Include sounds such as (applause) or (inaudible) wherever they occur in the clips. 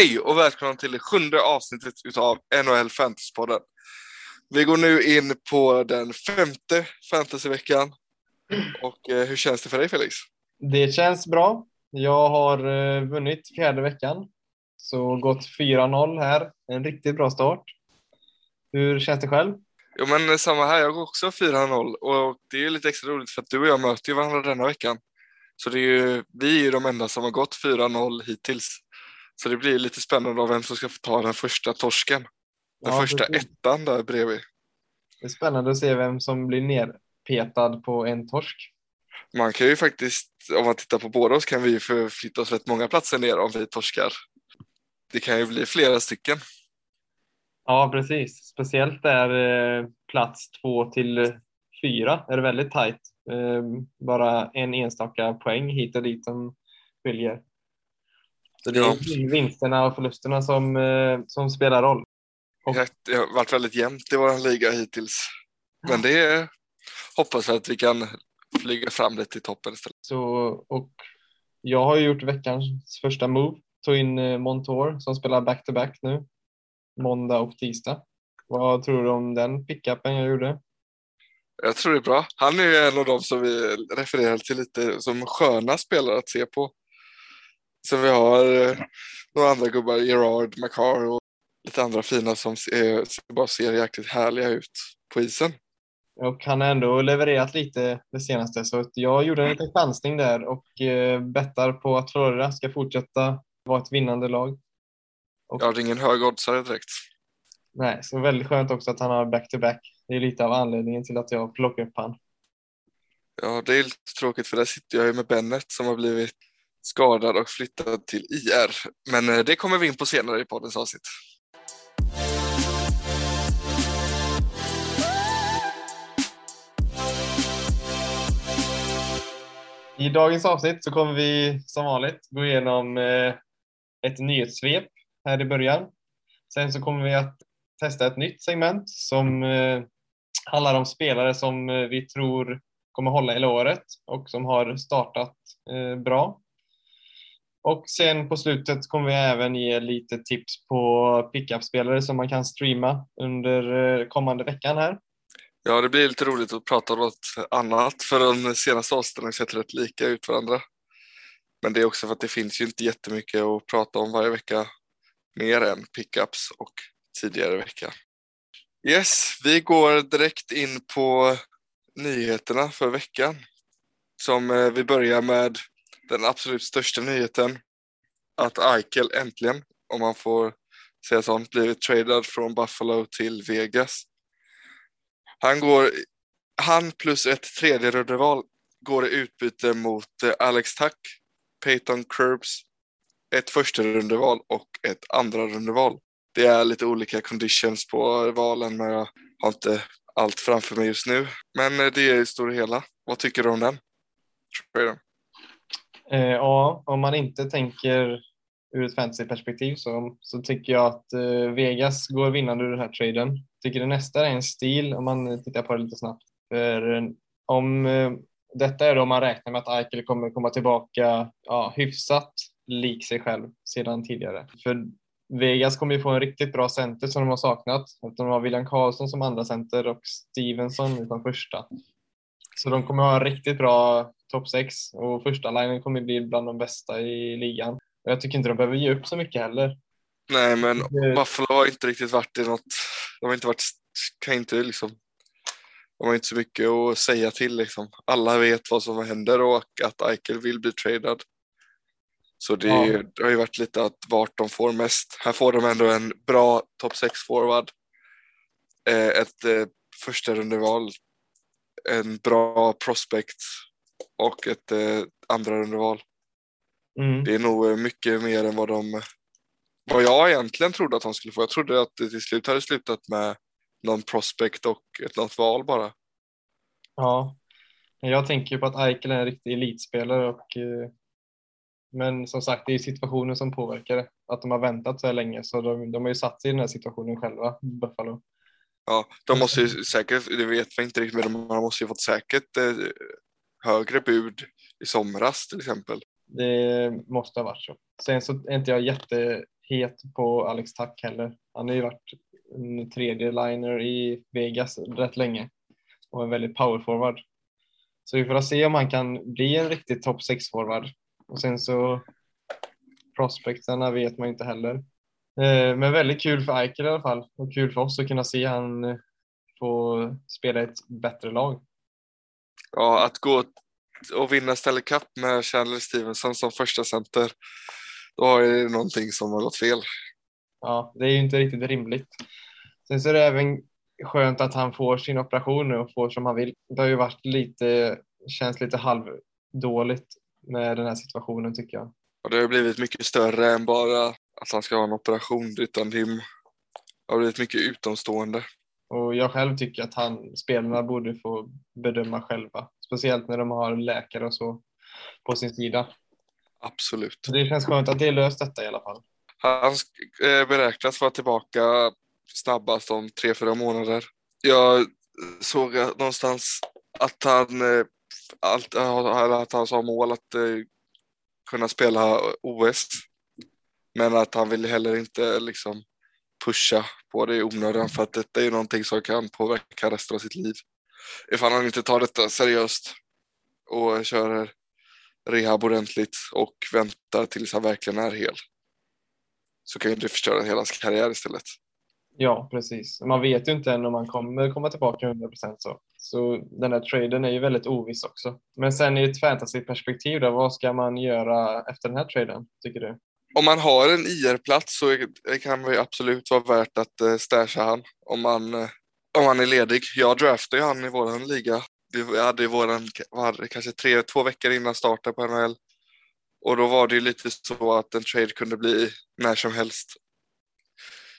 Hej och välkomna till det sjunde avsnittet utav NHL Fantasypodden. Vi går nu in på den femte fantasyveckan. Och eh, hur känns det för dig Felix? Det känns bra. Jag har eh, vunnit fjärde veckan. Så gått 4-0 här. En riktigt bra start. Hur känns det själv? Jo men samma här, jag går också 4-0 och det är ju lite extra roligt för att du och jag möter ju varandra denna veckan. Så det är ju, vi är ju de enda som har gått 4-0 hittills. Så det blir lite spännande av vem som ska få ta den första torsken. Den Ja, första precis. ettan där bredvid. Det är spännande att se vem som blir nerpetad på en torsk. Man kan ju faktiskt, om man tittar på båda oss kan vi förflytta oss rätt många platser ner om vi torskar. Det kan ju bli flera stycken. Ja, precis. Speciellt där eh, plats två till fyra är det väldigt tajt. Eh, bara en enstaka poäng hit och dit som skiljer. Så det Ja. är vinsterna och förlusterna som, eh, som spelar roll. Och- Det har varit väldigt jämnt i vår liga hittills. Men det är, hoppas jag att vi kan flyga fram lite i toppen istället. Så, och jag har ju gjort veckans första move. Tog in eh, Montour som spelar back-to-back nu. Måndag och tisdag. Vad tror du om den pickupen jag gjorde? Jag tror det är bra. Han är ju en av dem som vi refererar till lite som sköna spelare att se på. Så vi har eh, några andra gubbar, Gerard, Makar och lite andra fina som ser, bara ser jäkligt härliga ut på isen. Och han har ändå levererat lite det senaste så jag gjorde en liten chansning där och eh, bettar på att Florida ska fortsätta vara ett vinnande lag. Jag har ingen hög oddsare direkt. Nej, så väldigt skönt också att han har back-to-back. Det är lite av anledningen till att jag plockar upp han. Ja, det är lite tråkigt för där sitter jag ju med Bennett som har blivit skadad och flyttad till IR. Men eh, det kommer vi in på senare i poddens avsnitt. I dagens avsnitt så kommer vi som vanligt gå igenom eh, ett nyhetssvep här i början. Sen så kommer vi att testa ett nytt segment som eh, handlar om spelare som vi tror kommer hålla hela året och som har startat bra. Och sen på slutet kommer vi även ge lite tips på pickup-spelare som man kan streama under eh, kommande veckan här. Ja, det blir lite roligt att prata om något annat för de senaste avsnitten har sett rätt lika ut varandra. Men det är också för att det finns ju inte jättemycket att prata om varje vecka mer än pickups och tidigare vecka. Yes, vi går direkt in på nyheterna för veckan. Som eh, vi börjar med den absolut största nyheten. Att Eichel äntligen, om man får säga sånt, blivit tradad från Buffalo till Vegas. Han går, han plus ett tredje rundeval går i utbyte mot eh, Alex Tuck, Peyton Curbs, ett första rundeval och ett andra rundeval. Det är lite olika conditions på valen men jag har inte allt framför mig just nu. Men eh, det är i stora hela. Vad tycker du om den? traden? Eh, ja, om man inte tänker ur ett fantasyperspektiv så, så tycker jag att eh, Vegas går vinnande ur den här traden. Tycker det nästa är en stil om man tittar på det lite snabbt. För eh, om eh, detta är då man räknar med att Eichel kommer komma tillbaka ja, hyfsat lik sig själv sedan tidigare. För Vegas kommer ju få en riktigt bra center som de har saknat. De har William Karlsson som andra center och Stevenson som första. Så de kommer ha en riktigt bra topp 6 och första linjen kommer bli bland de bästa i ligan. Och jag tycker inte de behöver ge upp så mycket heller. Nej, men Buffalo har inte riktigt varit i något. De har inte varit, kan inte liksom. De har inte så mycket att säga till liksom. Alla vet vad som händer och att Eichel vill bli tradad. Så det, Ja. det har ju varit lite att vart de får mest. Här får de ändå en bra topp 6 forward. Eh, ett eh, första rundeval. En bra prospect och ett eh, andra rundeval. Mm. Det är nog eh, mycket mer än vad de vad jag egentligen trodde att de skulle få. Jag trodde att det till slut hade slutat med någon prospect och ett något val bara. Ja, jag tänker på att Eichel är en riktig elitspelare och eh, men som sagt, det är situationen som påverkar det. Att de har väntat så här länge, så de, de har ju satt sig i den här situationen själva, Buffalo. Ja, de måste ju säkert, det vet vi inte riktigt, men de måste ju fått säkert eh, högre bud i somras till exempel. Det måste ha varit så. Sen så är inte jag jätte het på Alex Tack heller. Han har ju varit en tredje liner i Vegas rätt länge och en väldigt power forward. Så vi får se om han kan bli en riktig topp 6-forward. Och sen så prospecterna vet man inte heller. Eh, men väldigt kul för Eichel i alla fall och kul för oss att kunna se han få spela ett bättre lag. Ja, att gå och vinna Stanley Cup med Chandler Stevenson som första center, då har det någonting som har gått fel. Ja, det är ju inte riktigt rimligt. Sen så är det även skönt att han får sin operation nu och får som han vill. Det har ju varit lite, känns lite halvdåligt med den här situationen tycker jag. Och det har blivit mycket större än bara att han ska ha en operation utan det har blivit mycket utomstående. Och jag själv tycker att han, spelarna borde få bedöma själva. Speciellt när de har läkare och så på sin sida. Absolut. Så det känns skönt att det är löst detta i alla fall. Han eh, beräknas vara tillbaka snabbast om tre, fyra månader. Jag såg någonstans att han, eh, att, att han sa mål att eh, kunna spela OS. Men att han vill heller inte liksom pusha på det i onödan för att detta är någonting som kan påverka resten av sitt liv. Ifall han inte tar detta seriöst och kör rehab ordentligt och väntar tills han verkligen är hel så kan ju det förstöra hela hans karriär istället. Ja, precis. Man vet ju inte än om han kommer komma tillbaka 100 procent så. Så den här traden är ju väldigt oviss också. Men sen i ett fantasyperspektiv då, vad ska man göra efter den här traden, tycker du? Om man har en IR-plats så kan det absolut vara värt att eh, stasha han om man, eh, om man är ledig. Jag draftade ju han i våran liga. Vi hade våran, hade kanske tre, två veckor innan starten på NHL. Och då var det ju lite så att en trade kunde bli när som helst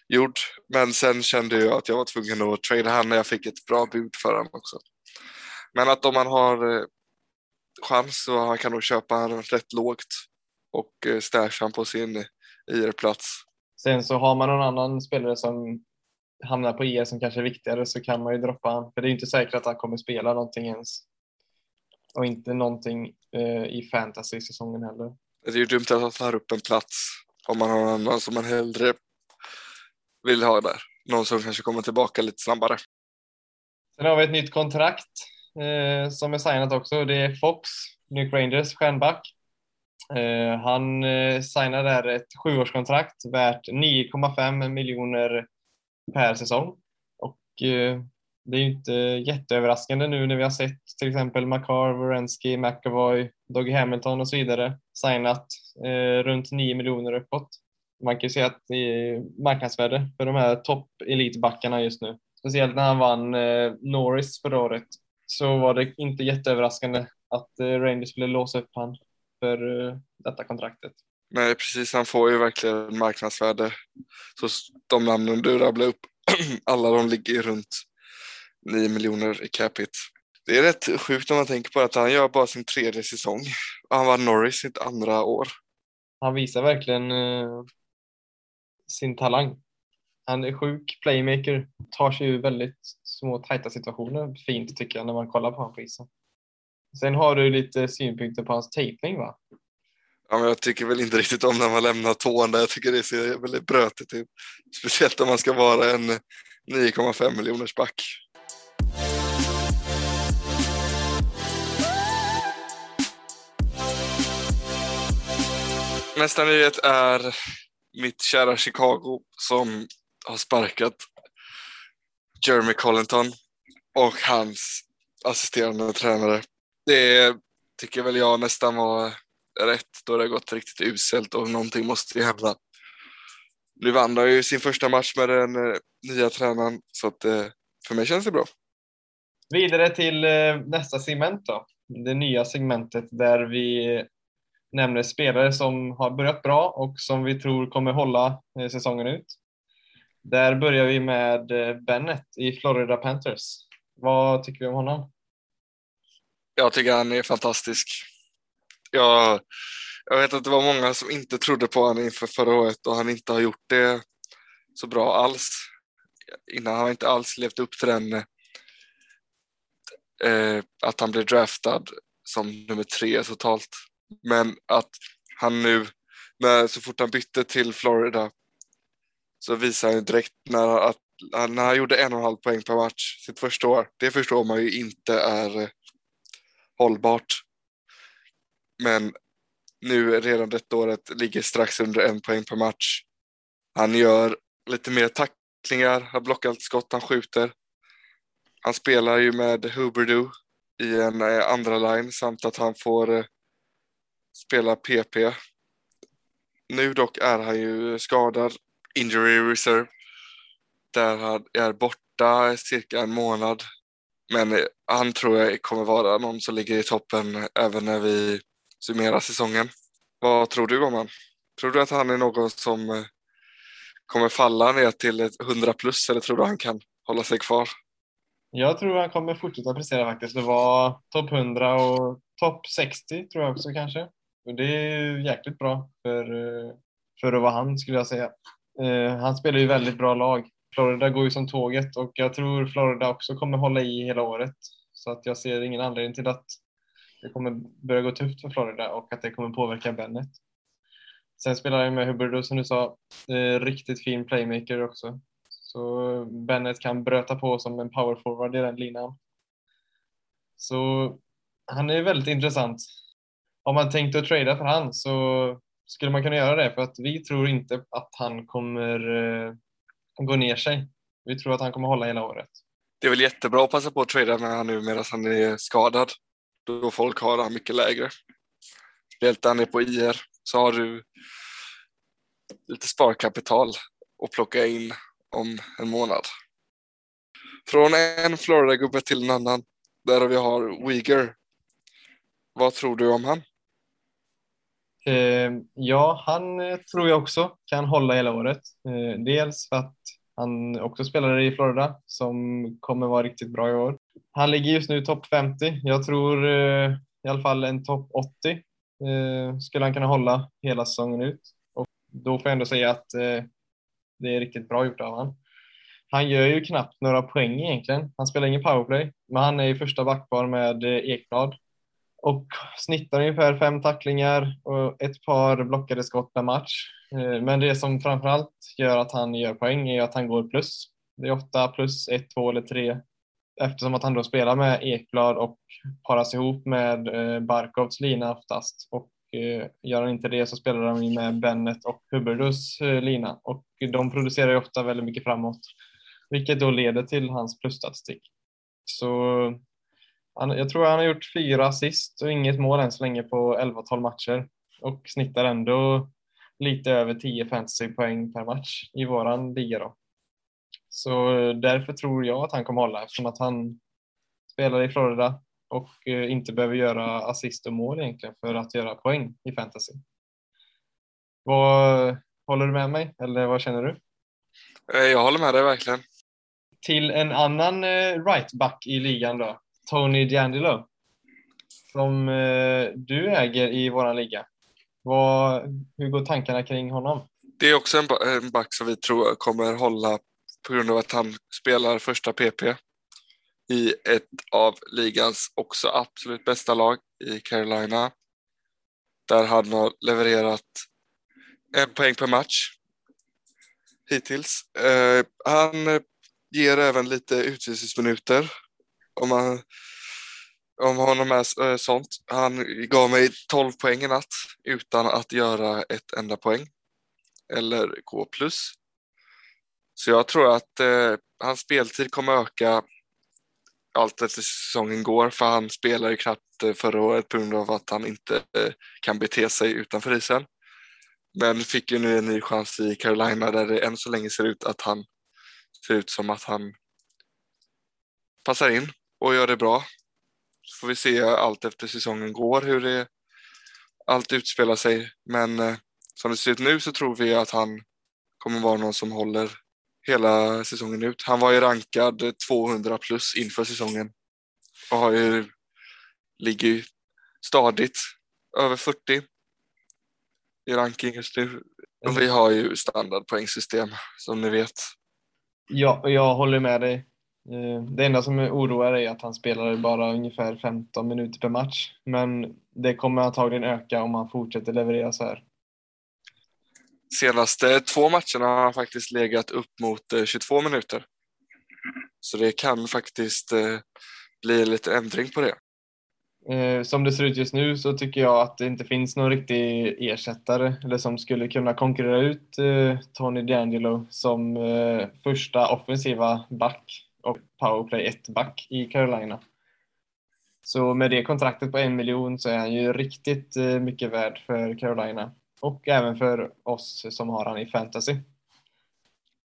gjord. Men sen kände jag att jag var tvungen att trada han när jag fick ett bra bud för honom också. Men att om man har eh, chans så han man nog köpa han rätt lågt och eh, stasha han på sin IR-plats. Sen så har man någon annan spelare som hamnar på IR som kanske är viktigare så kan man ju droppa han. För det är inte säkert att han kommer spela någonting ens. Och inte någonting eh, i fantasy-säsongen heller. Det är ju dumt att han tar upp en plats om man har någon annan som man hellre vill ha där. Någon som kanske kommer tillbaka lite snabbare. Sen har vi ett nytt kontrakt eh, som är signat också. Det är Fox, New Rangers stjärnback. Eh, han eh, signar signade där ett sjuårskontrakt värt 9,5 miljoner per säsong. Och eh, det är ju inte jätteöverraskande nu när vi har sett till exempel Makar, Wierenski, McAvoy, Doggy Hamilton och så vidare signat runt 9 miljoner uppåt man kan ju se att det är marknadsvärde för de här topp elitbackarna just nu. Speciellt när han vann Norris förra året så var det inte jätteöverraskande att Rangers skulle låsa upp honom för eh, detta kontraktet. Nej, precis. Han får ju verkligen marknadsvärde. Så de namnen du rabblade upp, (clears throat) alla de ligger runt 9 miljoner i capita. Det är rätt sjukt om man tänker på att han gör bara sin tredje säsong. Han var Norris sitt andra år. Han visar verkligen sin talang. Han är sjuk playmaker, tar sig ur väldigt små tajta situationer fint tycker jag när man kollar på honom på isen. Sen har du lite synpunkter på hans tejpning va? Ja, men jag tycker väl inte riktigt om när man lämnar tån där. Jag tycker det ser väldigt brötigt ut. Speciellt om man ska vara en 9,5 miljoners back. Nästa nyhet är mitt kära Chicago som har sparkat Jeremy Collinton och hans assisterande tränare. Det tycker väl jag nästan var rätt då det har gått riktigt uselt och någonting måste ju hända. Nu vann ju sin första match med den eh, nya tränaren så att eh, för mig känns det bra. Vidare till eh, nästa segment då. Det nya segmentet där vi nämner spelare som har börjat bra och som vi tror kommer hålla säsongen ut. Där börjar vi med Bennett i Florida Panthers. Vad tycker vi om honom? Jag tycker han är fantastisk. Jag, jag vet att det var många som inte trodde på honom inför förra året och han inte har gjort det så bra alls. Innan har han inte alls levt upp till den eh, att han blev draftad som nummer tre totalt. Men att han nu, när, så fort han bytte till Florida så visar han ju direkt när, att, när han gjorde en och en halv poäng per match sitt första år. Det förstår man ju inte är hållbart. Men nu redan detta året ligger strax under en poäng per match. Han gör lite mer tacklingar, har blockat skott, han skjuter. Han spelar ju med Huberdu i en eh, andra line samt att han får eh, spela PP. Nu dock är han ju skadad, injury reserve, där han är borta cirka en månad. Men eh, han tror jag kommer vara någon som ligger i toppen även när vi summerar säsongen. Vad tror du om han? Tror du att han är någon som eh, kommer falla ner till 100 plus eller tror du han kan hålla sig kvar? Jag tror han kommer fortsätta prestera faktiskt Det var topp 100 och topp 60 tror jag också kanske. Och det är jäkligt bra för, eh, för att vara han skulle jag säga. Han spelar ju väldigt bra lag. Florida går ju som tåget och jag tror Florida också kommer hålla i hela året. Så att jag ser ingen anledning till att det kommer börja gå tufft för Florida och att det kommer påverka Bennett. Sen spelar jag med Hubbard som du sa, eh, riktigt fin playmaker också. Så Bennett kan bröta på som en powerforward i den linan. Så han är väldigt intressant. Om man tänkte att trada för han så skulle man kunna göra det för att vi tror inte att han kommer eh, han går ner sig. Vi tror att han kommer hålla hela året. Det är väl jättebra att passa på att trada med honom nu medan han är skadad. Då folk har han mycket lägre. Speciellt han är på IR så har du lite sparkapital att plocka in om en månad. Från en Florida-gubbe till en annan, där vi har Uyghur. Vad tror du om han? Eh, ja, han eh, tror jag också kan hålla hela året. Eh, dels för att han också spelar i Florida som kommer vara riktigt bra i år. Han ligger just nu topp 50. Jag tror eh, i alla fall en topp 80 eh, skulle han kunna hålla hela säsongen ut. Och då får jag ändå säga att eh, det är riktigt bra gjort av han. Han gör ju knappt några poäng egentligen. Han spelar ingen powerplay, men han är i första backpar med eh, Ekblad och snittar ungefär fem tacklingar och ett par blockade skott per match. Eh, men det som framförallt gör att han gör poäng är att han går plus. Det är ofta plus ett, två eller tre eftersom att han då spelar med Ekblad och paras ihop med eh, Barkovs lina oftast. Och eh, gör han inte det så spelar han med Bennet och Hubbardus lina och de producerar ju ofta väldigt mycket framåt, vilket då leder till hans plusstatistik. Så jag tror han har gjort fyra assist och inget mål än så länge på 11-12 matcher och snittar ändå lite över 10 fantasypoäng per match i våran liga då. Så därför tror jag att han kommer hålla eftersom att han spelar i Florida, och eh, inte behöver göra assist och mål egentligen för att göra poäng i fantasy. Vad, håller du med mig eller vad känner du? Eh, jag håller med dig verkligen. Till en annan eh, rightback i ligan då, Tony D'Angelo, som eh, du äger i våran liga. Vad, hur går tankarna kring honom? Det är också en back som vi tror kommer hålla på grund av att han spelar första PP i ett av ligans också absolut bästa lag i Carolina. Där han har levererat en poäng per match hittills. Eh, han ger även lite utvisningsminuter om man om honom är eh, sånt. Han gav mig 12 poäng i natt utan att göra ett enda poäng eller gå plus. Så jag tror att eh, hans speltid kommer öka allt efter säsongen går för han spelar ju knappt eh, förra året på grund av att han inte eh, kan bete sig utanför isen. Men fick ju nu en ny chans i Carolina där det än så länge ser ut att han ser ut som att han passar in och gör det bra. Så får vi se allt efter säsongen går hur det allt utspelar sig. Men eh, som det ser ut nu så tror vi att han kommer vara någon som håller hela säsongen ut. Han var ju rankad 200 plus inför säsongen och har ju, ligger ju stadigt över 40 i ranking just nu. Och vi har ju standardpoängsystem som ni vet. Ja, jag håller med dig. Eh, det enda som oroar är att han spelar bara ungefär 15 minuter per match. Men det kommer antagligen öka om han fortsätter leverera så här. Senaste två matcherna har han faktiskt legat upp mot 22 minuter. Så det kan faktiskt bli lite ändring på det. Eh, som det ser ut just nu så tycker jag att det inte finns någon riktig ersättare eller som skulle kunna konkurrera ut eh, Tony D'Angelo som eh, första offensiva back och powerplay 1-back i Carolina. Så med det kontraktet på en miljon så är han ju riktigt eh, mycket värd för Carolina och även för oss som har han i fantasy.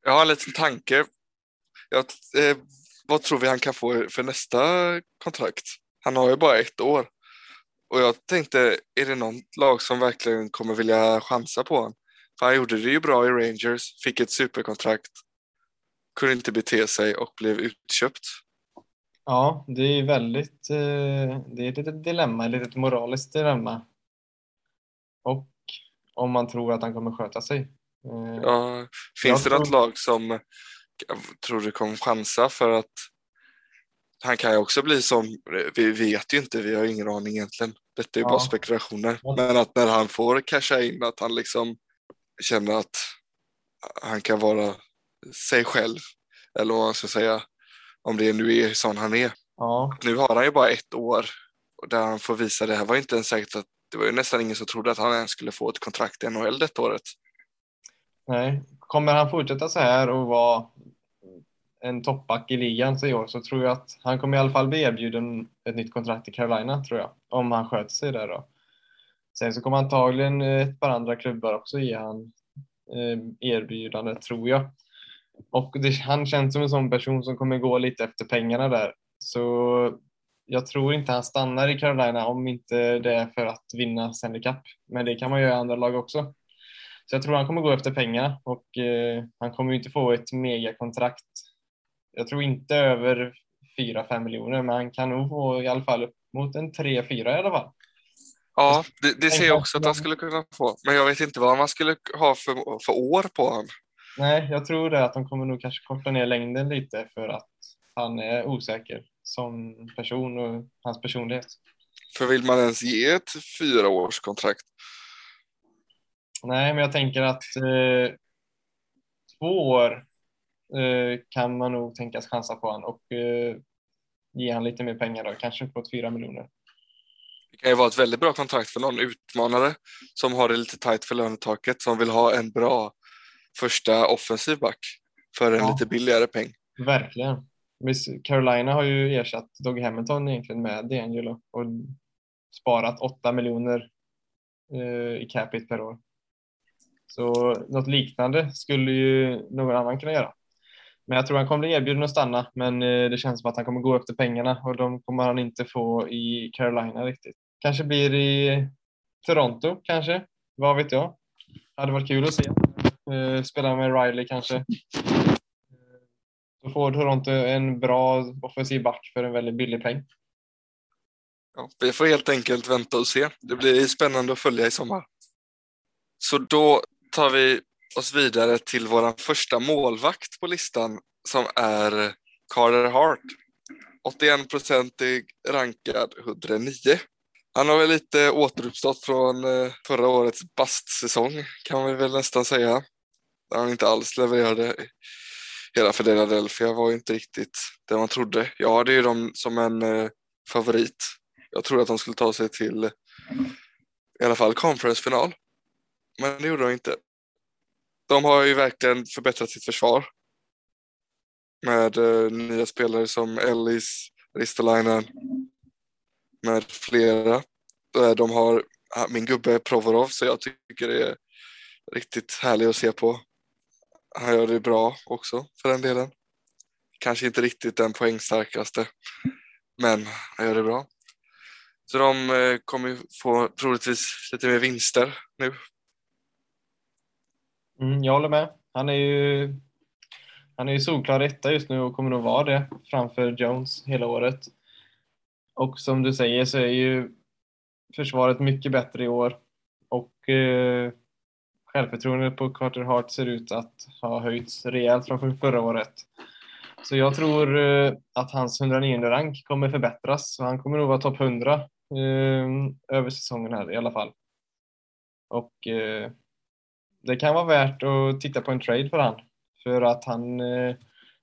Jag har en liten tanke. Jag, eh, vad tror vi han kan få för nästa kontrakt? Han har ju bara ett år. Och jag tänkte, är det någon lag som verkligen kommer vilja chansa på honom? För han gjorde det ju bra i Rangers, fick ett superkontrakt, kunde inte bete sig och blev utköpt. Ja, det är väldigt, eh, det är ett litet dilemma, ett litet moraliskt dilemma. Och om man tror att han kommer sköta sig. Eh, ja, finns jag det något tror... lag som tror du kommer chansa för att han kan ju också bli som, vi vet ju inte, vi har ingen aning egentligen. Detta är ju ja. bara spekulationer. Men att när han får casha in, att han liksom känner att han kan vara sig själv. Eller vad man ska säga, om det nu är sån han är. Ja. Nu har han ju bara ett år där han får visa det. här var inte ens säkert att det var ju nästan ingen som trodde att han ens skulle få ett kontrakt i NHL detta året. Nej, kommer han fortsätta så här och vara en toppback i ligan så i år så tror jag att han kommer i alla fall bli erbjuden ett nytt kontrakt i Carolina tror jag. Om han sköter sig där då. Sen så kommer antagligen ett par andra klubbar också ge han eh, erbjudande tror jag. Och det, han känns som en sån person som kommer gå lite efter pengarna där. Så jag tror inte han stannar i Carolina om inte det är för att vinna Stanley Cup. Men det kan man göra i andra lag också. Så jag tror han kommer gå efter pengarna och eh, han kommer inte få ett megakontrakt jag tror inte över 4-5 miljoner, men han kan nog få i alla fall upp mot en 3-4 i alla fall. Ja, det, det ser jag också att han skulle kunna få, men jag vet inte vad man skulle ha för, för år på honom. Nej, jag tror det att de kommer nog kanske korta ner längden lite för att han är osäker som person och hans personlighet. För vill man ens ge ett fyra års kontrakt? Nej, men jag tänker att eh, två år Eh, kan man nog tänkas chansa på honom och eh, ge han lite mer pengar då, kanske uppåt 4 miljoner. Det kan ju vara ett väldigt bra kontrakt för någon utmanare som har det lite tajt för lönetaket som vill ha en bra första offensiv back för en ja. lite billigare peng. Verkligen. Carolina har ju ersatt Doug Hamilton egentligen med D'Angelo och sparat 8 miljoner eh, i capita per år. Så något liknande skulle ju någon annan kunna göra. Men jag tror han kommer bli erbjuden att stanna, men eh, det känns som att han kommer gå efter pengarna och de kommer han inte få i Carolina riktigt. Kanske blir i Toronto, kanske. Vad vet jag? Hade varit kul att se. Eh, spela med Riley kanske. Eh, då får Toronto en bra offensiv back för en väldigt billig peng. Ja, vi får helt enkelt vänta och se. Det blir spännande att följa i sommar. Så då tar vi oss vidare till vår första målvakt på listan som är Carter Hart. 81 procentig rankad 109. Han har väl lite återuppstått från eh, förra årets bastsäsong kan vi väl nästan säga. Där han inte alls levererade. Hela Philadelphia var inte riktigt det man trodde. Jag hade ju dem som en eh, favorit. Jag trodde att de skulle ta sig till i alla fall conferencefinal. Men det gjorde de inte de har ju verkligen förbättrat sitt försvar. Med eh, nya spelare som Ellis, Ristolainen med flera. Eh, de har ah, min gubbe Provorov så jag tycker det är riktigt härligt att se på. Han gör det bra också för den delen. Kanske inte riktigt den poängstarkaste, men han gör det bra. Så de eh, kommer kommer få troligtvis lite mer vinster nu Mm, jag håller med. Han är ju han är ju solklar etta just nu och kommer nog vara det framför Jones hela året. Och som du säger så är ju försvaret mycket bättre i år och eh, självförtroendet på Carter Hart ser ut att ha höjts rejält från förra året. Så jag tror eh, att hans 109 rank kommer förbättras han kommer nog vara topp 100 eh, över säsongen här i alla fall. Och eh, det kan vara värt att titta på en trade för han. För att han eh,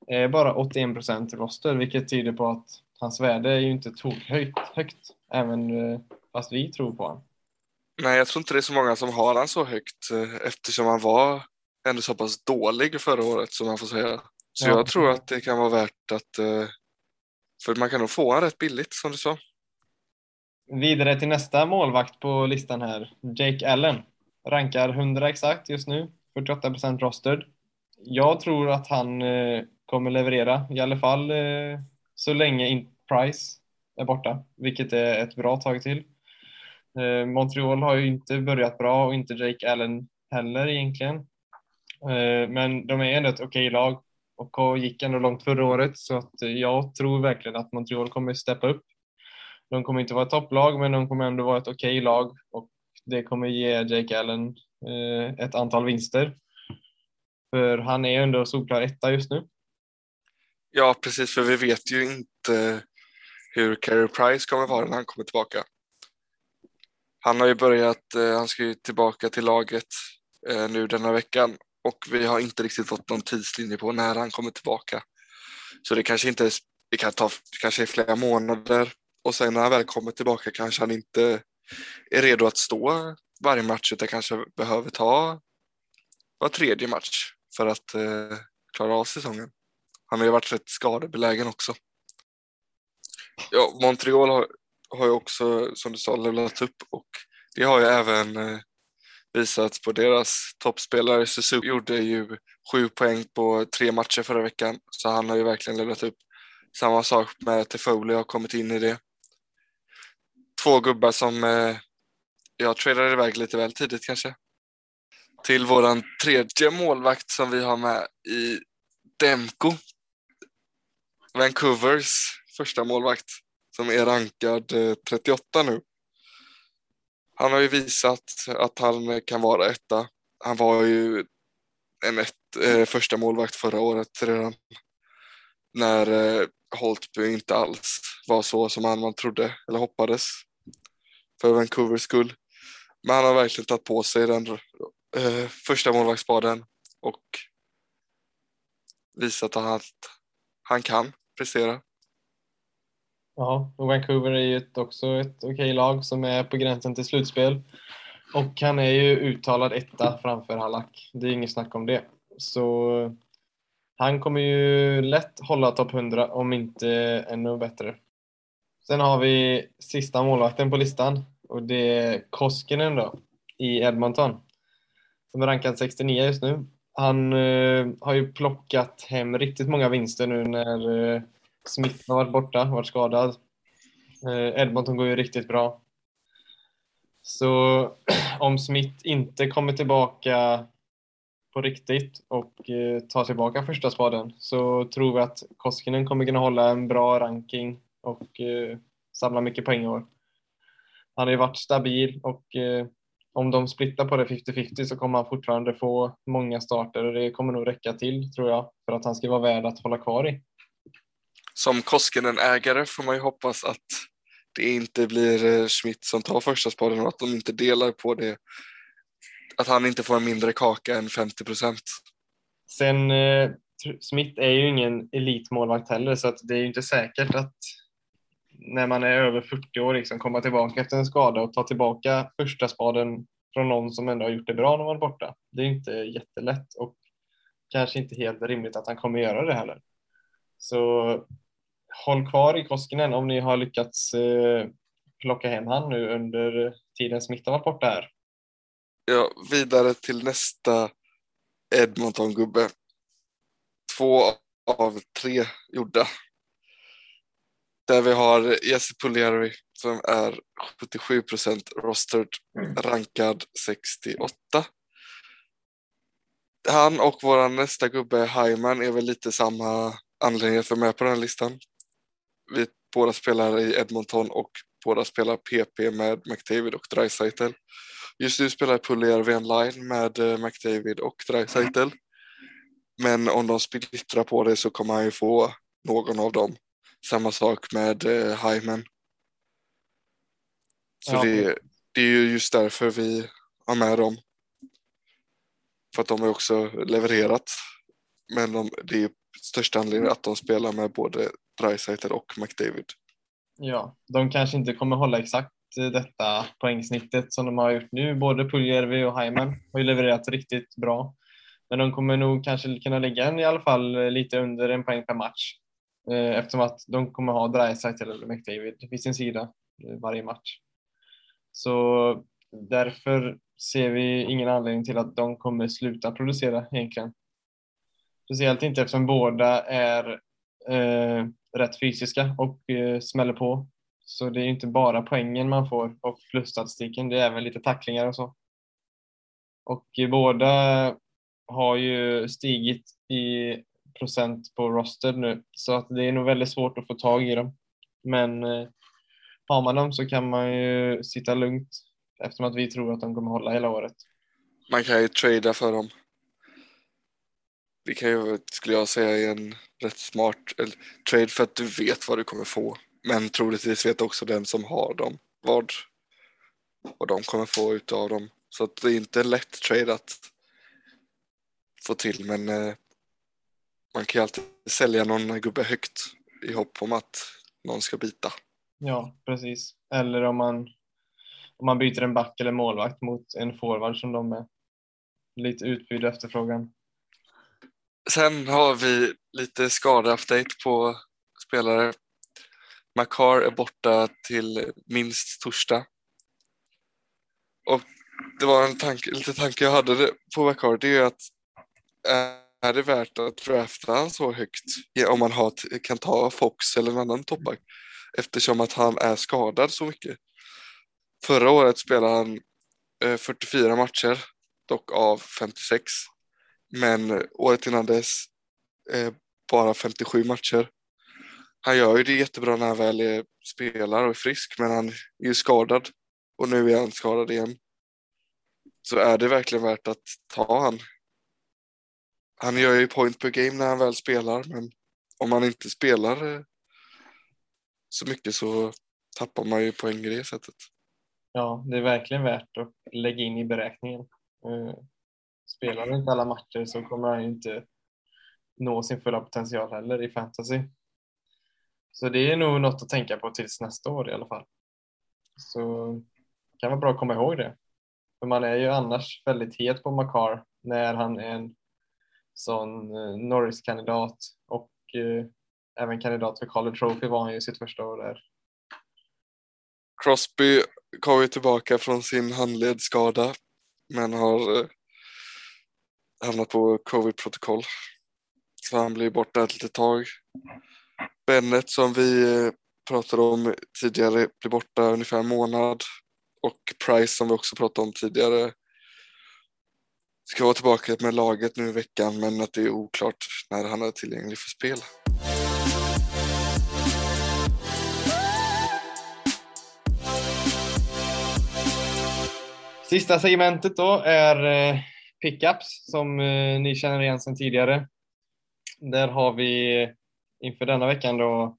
är bara 81 procent roster, vilket tyder på att hans värde är ju inte tokhögt, högt, även eh, fast vi tror på honom. Nej, jag tror inte det är så många som har han så högt eh, eftersom han var ändå så pass dålig förra året som man får säga. Så Ja. jag tror att det kan vara värt att, eh, för man kan nog få han rätt billigt som du sa. Vidare till nästa målvakt på listan här, Jake Allen. Rankar 100 exakt just nu, 48% rostered. Jag tror att han eh, kommer leverera, i alla fall så länge Price är borta, vilket är ett bra tag till. Eh, Montreal har ju inte börjat bra och inte Jake Allen heller egentligen. Eh, men de är ändå ett okej lag och gick ändå långt förra året så att eh, jag tror verkligen att Montreal kommer steppa upp. De kommer inte vara ett topplag men de kommer ändå vara ett okej lag och det kommer ge Jake Allen ett antal vinster. För han är ändå solklar etta just nu. Ja, precis, för vi vet ju inte hur Carey Price kommer vara när han kommer tillbaka. Han har ju börjat, eh, han ska ju tillbaka till laget eh, nu denna veckan och vi har inte riktigt fått någon tidslinje på när han kommer tillbaka. Så det kanske inte, det kan ta, kanske flera månader och sen när han väl kommer tillbaka kanske han inte är redo att stå varje match utan kanske behöver ta var tredje match för att eh, klara av säsongen. Han har ju varit rätt skadebelägen också. Ja, Montreal har, har ju också, som du sa, levlat upp och det har ju även eh, visats på deras toppspelare. Suzuki gjorde ju sju poäng på tre matcher förra veckan, så han har ju verkligen levlat upp. Samma sak med Tefoli har kommit in i det. Två gubbar som eh, jag tradade iväg lite väl tidigt kanske. Till våran tredje målvakt som vi har med i Demko. Vancouvers första målvakt som är rankad eh, 38 nu. Han har ju visat att han eh, kan vara etta. Han var ju en ett, eh, första målvakt förra året redan. När eh, Holtby inte alls var så som han man trodde eller hoppades för Vancouvers skull. Men han har verkligen tagit på sig den eh, första målvaktsspaden och visat att han kan prestera. Ja, och Vancouver är ju ett, också ett okej lag som är på gränsen till slutspel. Och han är ju uttalad etta framför Halak. Det är inget snack om det. Så han kommer ju lätt hålla topp 100 om inte ännu bättre. Sen har vi sista målvakten på listan och det är Koskinen då i Edmonton. Som är rankad 69 just nu. Han eh, har ju plockat hem riktigt många vinster nu när eh, Smith har varit borta, varit skadad. Eh, Edmonton går ju riktigt bra. Så (clears throat) om Smith inte kommer tillbaka på riktigt och eh, tar tillbaka första spaden så tror vi att Koskinen kommer kunna hålla en bra ranking och eh, samla mycket poäng i år. Han har ju varit stabil och om de splittar på det 50-50 så kommer han fortfarande få många starter och det kommer nog räcka till tror jag för att han ska vara värd att hålla kvar i. Som Koskinen-ägare får man ju hoppas att det inte blir eh, Schmidt som tar första spaden och att de inte delar på det. Att han inte får en mindre kaka än 50 procent. Sen eh, Smith är ju ingen elitmålvakt heller så att det är ju inte säkert att när man är över 40 år liksom komma tillbaka efter en skada och ta tillbaka första spaden från någon som ändå har gjort det bra när man är borta. Det är inte jättelätt och kanske inte helt rimligt att han kommer göra det heller. Så håll kvar i Koskinen om ni har lyckats eh, plocka hem han nu under tiden smittan var borta här. Ja, vidare till nästa Edmonton-gubbe. Två av tre gjorda. Där vi har Jesse Puljärvi som är 77 procent rostered, rankad 68. Han och vår nästa gubbe Hyman är väl lite samma anledning att vara med på den här listan. Vi båda spelar i Edmonton och båda spelar PP med McDavid och Dreisaitl. Just nu spelar Pugliari en line med eh, McDavid och Dreisaitl. Men om de splittrar på det så kommer han ju få någon av dem. Samma sak med eh, Hyman. Så Ja. det, det är ju just därför vi har med dem. för att de har också levererat. Men de, det är största anledningen att de spelar med både Dreisaitl och McDavid. Ja, de kanske inte kommer hålla exakt eh, detta poängsnittet som de har gjort nu. Både Puljärvi och Hyman har ju levererat riktigt bra. Men de kommer nog kanske kunna lägga en i alla fall eh, lite under en poäng per match. Eh, eftersom att de kommer ha Dreisaitl eller McDavid vid sin sida varje match. Så därför ser vi ingen anledning till att de kommer sluta producera egentligen. Speciellt inte eftersom båda är eh, rätt fysiska och eh, smäller på. Så det är inte bara poängen man får och plusstatistiken, det är även lite tacklingar och så. Och eh, båda har ju stigit i procent på roster nu så att det är nog väldigt svårt att få tag i dem. Men eh, har man dem så kan man ju sitta lugnt eftersom att vi tror att de kommer hålla hela året. Man kan ju trada för dem. Det kan ju, skulle jag säga, är en rätt smart eller, trade för att du vet vad du kommer få. Men troligtvis vet också den som har dem vad, vad de kommer få utav dem. Så att det är inte lätt trade att få till men eh, man kan ju alltid sälja någon gubbe högt i hopp om att någon ska bita. Ja, precis. Eller om man, om man byter en back eller målvakt mot en forward som de är. Lite utbud och efterfrågan. Sen har vi lite skadeupdate på spelare. Makar är borta till minst torsdag. Och det var en tanke, lite tanke jag hade på Makar, det är ju att eh, är det värt att drafta han så högt om man har, kan ta Fox eller en annan toppback eftersom att han är skadad så mycket. Förra året spelade han eh, 44 matcher, dock av 56. Men året innan dess eh, bara 57 matcher. Han gör ju det jättebra när han väl spelar och är frisk, men han är ju skadad och nu är han skadad igen. Så är det verkligen värt att ta han han gör ju point per game när han väl spelar, men om han inte spelar eh, så mycket så tappar man ju poäng i det sättet. Ja, det är verkligen värt att lägga in i beräkningen. Eh, spelar han inte alla matcher så kommer han inte nå sin fulla potential heller i fantasy. Så det är nog något att tänka på tills nästa år i alla fall. Så det kan vara bra att komma ihåg det. För man är ju annars väldigt het på Makar när han är en sån eh, Norris-kandidat och eh, även kandidat för College Trophy var han ju sitt första år där. Crosby kom ju tillbaka från sin handledsskada men har eh, hamnat på covid-protokoll. Så han blir borta ett litet tag. Bennet som vi eh, pratade om tidigare blir borta ungefär en månad och Price som vi också pratade om tidigare ska vara tillbaka med laget nu i veckan men att det är oklart när han är tillgänglig för spel. Sista segmentet då är eh, pickups som eh, ni känner igen sedan tidigare. Där har vi eh, inför denna veckan då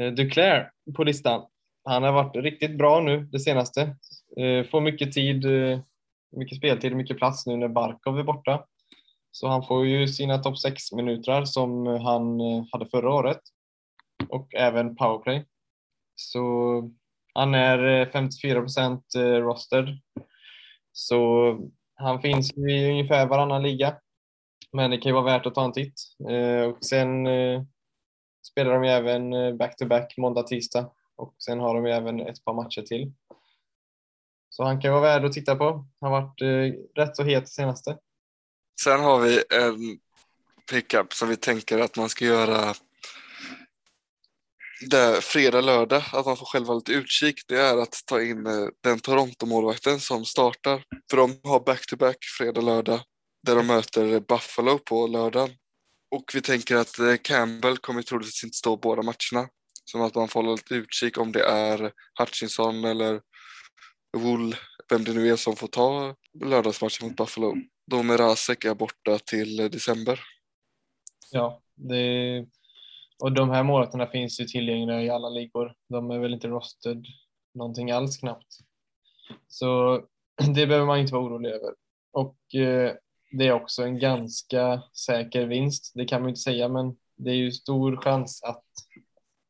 eh, Duclair på listan. Han har varit riktigt bra nu det senaste. Eh, får mycket tid eh, mycket speltid och mycket plats nu när Barkov är borta. Så han får ju sina topp 6 minuter som han eh, hade förra året och även powerplay. Så han är 54 procent rostered. Så han finns i ungefär varannan liga. Men det kan ju vara värt att ta en titt. Eh, och sen eh, spelar de ju även eh, back-to-back måndag, tisdag och sen har de ju även ett par matcher till. Så han kan vara värd att titta på. Han har varit eh, rätt så het senaste. Sen har vi en pickup som vi tänker att man ska göra det fredag, lördag, att man får själv ha lite utkik, det är att ta in eh, den Toronto-målvakten som startar. För de har back-to-back fredag, lördag, där de möter Buffalo på lördagen. Och vi tänker att eh, Campbell kommer troligtvis inte stå båda matcherna. Så att man får hålla lite utkik om det är Hutchinson eller Wool, vem det nu är som får ta lördagsmatchen mot Buffalo. Då med Rasek är borta till eh, december. Ja, det, och de här målvakterna finns ju tillgängliga i alla ligor. De är väl inte rosted någonting alls knappt. Så (clears throat) det behöver man inte vara orolig över. Och eh, det är också en ganska säker vinst. Det kan man inte säga, men det är ju stor chans att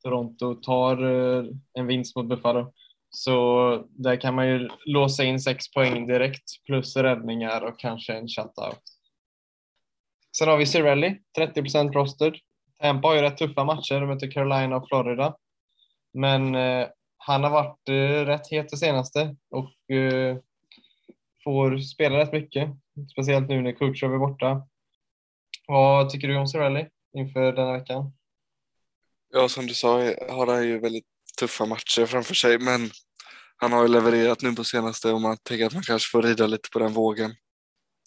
Toronto tar eh, en vinst mot Buffalo. Så där kan man ju låsa in sex poäng direkt plus räddningar och kanske en shutout. Sen har vi Cirelli, 30 procent roster. Tampa har ju rätt tuffa matcher, de möter Carolina och Florida. Men eh, han har varit eh, rätt het det senaste och eh, får spela rätt mycket. Speciellt nu när Kutjov är borta. Vad tycker du om Cirelli inför denna veckan? Ja, som du sa har han ju väldigt tuffa matcher framför sig, men han har ju levererat nu på senaste och man tänker att man kanske får rida lite på den vågen.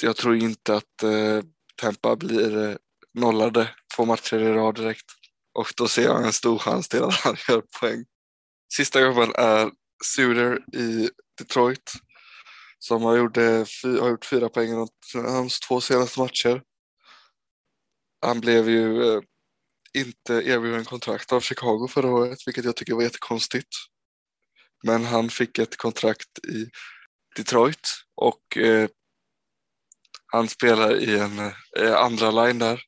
Jag tror inte att eh, Tampa blir eh, nollade två matcher i rad direkt och då ser jag en stor chans till att han gör poäng. Sista gubben är Suter i Detroit som har, gjort, eh, har gjort fyra poäng i hans två senaste matcher. Han blev ju eh, inte erbjuden kontrakt av Chicago förra året, vilket jag tycker var jättekonstigt. Men han fick ett kontrakt i Detroit och eh, han spelar i en eh, andra line där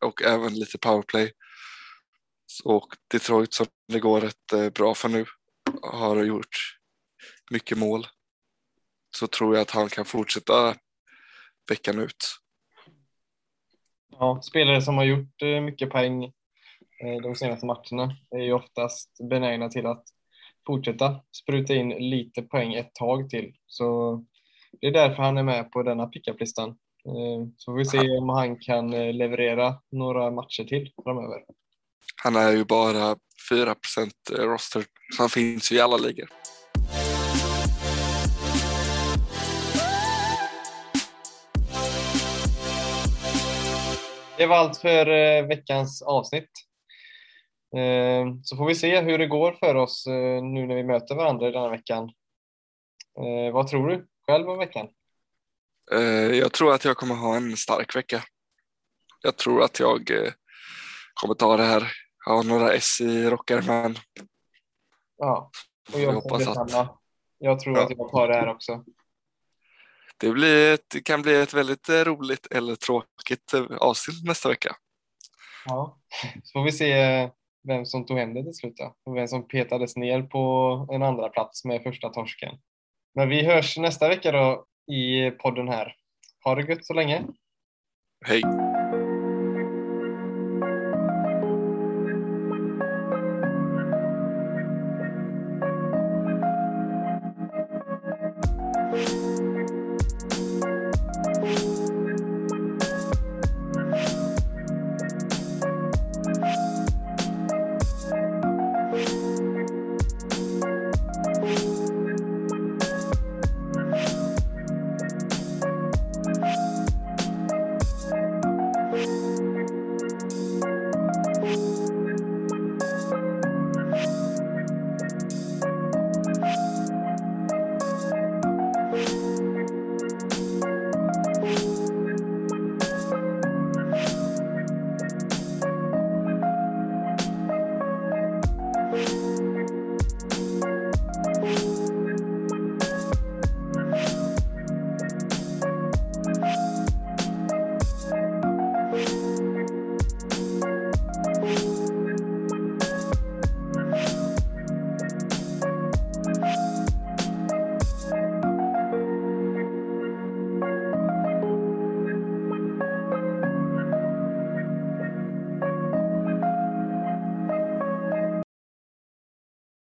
och även lite powerplay. Och Detroit som det går rätt eh, bra för nu har gjort mycket mål. Så tror jag att han kan fortsätta veckan ut. Ja, spelare som har gjort eh, mycket poäng eh, de senaste matcherna är ju oftast benägna till att fortsätta spruta in lite poäng ett tag till. Så det är därför han är med på denna pickuplistan. Eh, så får vi se om han kan leverera några matcher till framöver. Han är ju bara 4 roster, så han finns ju i alla ligor. Det var allt för eh, veckans avsnitt. Eh, så får vi se hur det går för oss eh, nu när vi möter varandra i denna veckan. Vad tror du själv om veckan? Jag tror att jag kommer ha en stark vecka. Jag tror att jag kommer ta det här. Jag har några S i rockärmen. Ja, och jag, jag hoppas att... Jag tror ja. att jag tar det här också det, blir ett, det kan bli ett väldigt eh, roligt eller tråkigt eh, avsnitt nästa vecka. Ja, så får vi se eh, vem som tog hem det till slut och vem som petades ner på en andra plats med första torsken. Men vi hörs nästa vecka då i podden här. Ha det gött så länge. Hej!